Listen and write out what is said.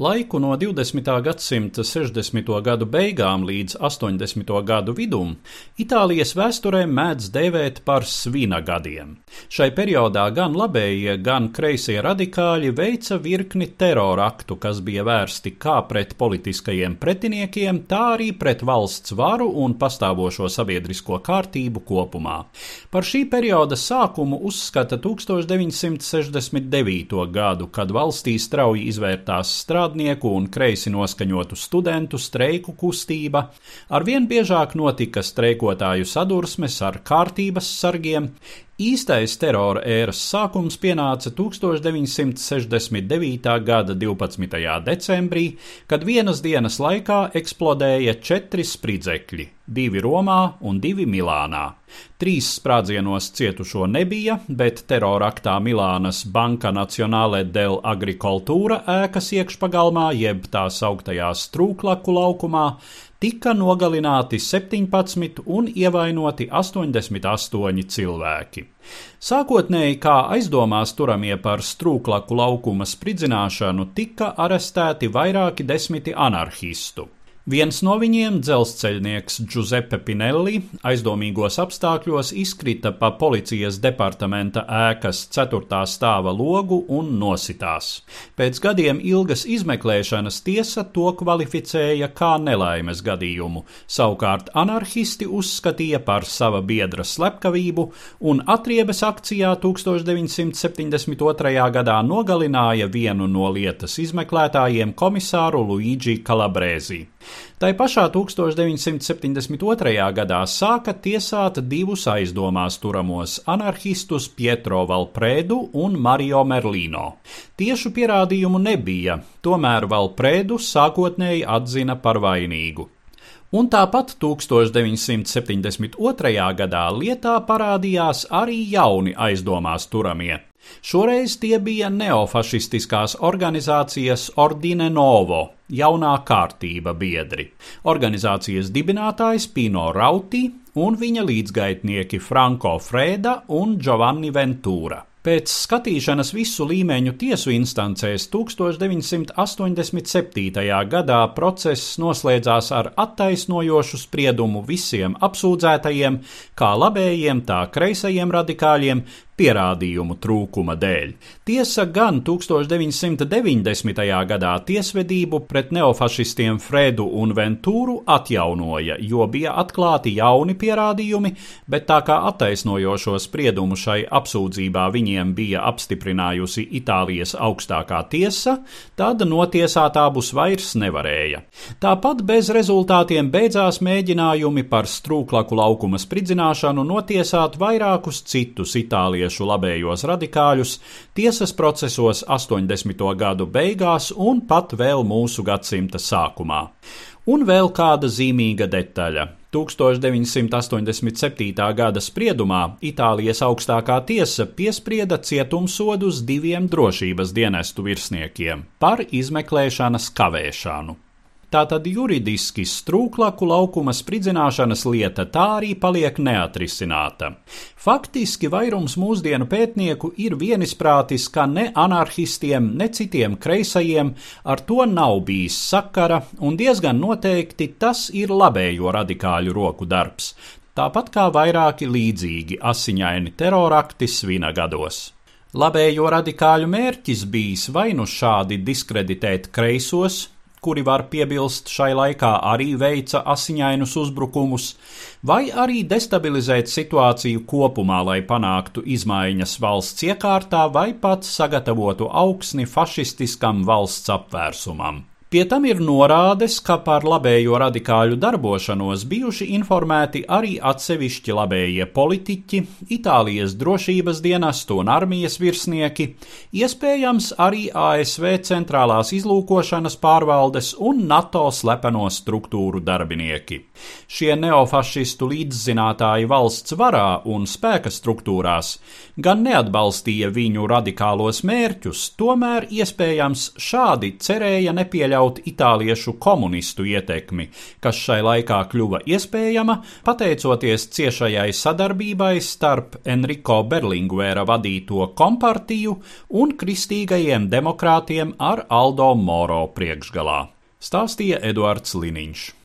Laiku no 20. gadsimta 60. gadu beigām līdz 80. gadu vidum Itālijas vēsturē mēdz dēvēt par svina gadiem. Šai periodā gan labējie, gan kreisie radikāļi veica virkni teroraktu, kas bija vērsti kā pret politiskajiem pretiniekiem, tā arī pret valsts varu un pastāvošo sabiedrisko kārtību kopumā. Par šī perioda sākumu uzskata 1969. gadu, kad valstī strauji izvērtās strādājums strādnieku un kreisi noskaņotu studentu streiku kustība, arvien biežāk notika streikotāju sadursmes ar kārtības sargiem, Īstais terora ēras sākums pienāca 1969. gada 12. decembrī, kad vienas dienas laikā eksplodēja četri spridzekļi - divi Romā un divi Milānā. Trīs sprādzienos cietušo nebija, bet teroraktā Milānas Banka Nacionālē del Agricultūra ēkas iekšpagalmā, jeb tā sauktajā strūklaku laukumā, tika nogalināti 17 un ievainoti 88 cilvēki. Sākotnēji kā aizdomās turamie par strūklaku laukuma spridzināšanu tika arestēti vairāki desmiti anarchistu. Viens no viņiem, dzelzceļnieks Giuseppe Pinelli, aizdomīgos apstākļos izkrita pa policijas departamenta ēkas ceturtā stāva logu un nositās. Pēc gadiem ilgas izmeklēšanas tiesa to kvalificēja kā nelaimes gadījumu, savukārt anarchisti uzskatīja par sava biedra slepkavību un atriebes akcijā 1972. gadā nogalināja vienu no lietas izmeklētājiem komisāru Luigi Calabresi. Tai pašā 1972. gadā sāka tiesāt divus aizdomās turamos anarchistus Pietro Valprēdu un Mario Merlino. Tiešu pierādījumu nebija, tomēr Valprēdu sākotnēji atzina par vainīgu. Un tāpat 1972. gadā lietā parādījās arī jauni aizdomās turamie. Šoreiz tie bija neofašistiskās organizācijas Ordine Novo, jaunā kārtība biedri, organizācijas dibinātājs Pino Rauti un viņa līdzgaitnieki Franko Freda un Giovanni Ventura. Pēc skatīšanas visu līmeņu tiesu instancēs 1987. gadā process noslēdzās ar attaisnojošu spriedumu visiem apsūdzētajiem, kā labējiem, tā kreisajiem radikāļiem, pierādījumu trūkuma dēļ. Tiesa gan 1990. gadā tiesvedību pret neofašistiem Fredu un Ventūru atjaunoja, jo bija atklāti jauni pierādījumi, bet tā kā attaisnojošo spriedumu šai apsūdzībā viņiem bija apstiprinājusi Itālijas augstākā tiesa, tad notiesāt abus vairs nevarēja. Tāpat bez rezultātiem beidzās mēģinājumi par strūklaku laukuma spridzināšanu notiesāt vairākus citus Itālijas latviešu labējos radikāļus tiesas procesos 80. gadu beigās un pat vēl mūsu gadsimta sākumā. Un vēl kāda zīmīga detaļa. 1987. gada spriedumā Itālijas augstākā tiesa piesprieda cietumsodus diviem drošības dienestu virsniekiem par izmeklēšanas kavēšanu. Tātad juridiski strūklaku laukuma spridzināšanas lieta tā arī paliek neatrisināta. Faktiski vairums mūsdienu pētnieku ir vienisprātis, ka ne anarchistiem, ne citiem kreisajiem ar to nav bijis sakara, un diezgan noteikti tas ir labējo radikāļu roku darbs, tāpat kā vairāki līdzīgi asiņaini terorakti svina gados. Labējo radikāļu mērķis bijis vai nu šādi diskreditēt kreisos, kuri var piebilst šai laikā arī veica asiņainus uzbrukumus, vai arī destabilizēt situāciju kopumā, lai panāktu izmaiņas valsts iekārtā vai pat sagatavotu augsni fašistiskam valsts apvērsumam. Pie tam ir norādes, ka par labējo radikāļu darbošanos bijuši informēti arī atsevišķi labējie politiķi, Itālijas drošības dienestu un armijas virsnieki, iespējams arī ASV centrālās izlūkošanas pārvaldes un NATO slepeno struktūru darbinieki. Šie neofašistu līdzzinātāji valsts varā un spēka struktūrās gan neatbalstīja viņu radikālos mērķus, tomēr iespējams šādi cerēja nepieļaut iekļaut itāliešu komunistu ietekmi, kas šai laikā kļuva iespējama pateicoties ciešajai sadarbībai starp Enrico Berlinguera vadīto kompartiju un kristīgajiem demokrātiem ar Aldo Moro priekšgalā, stāstīja Eduards Liniņš.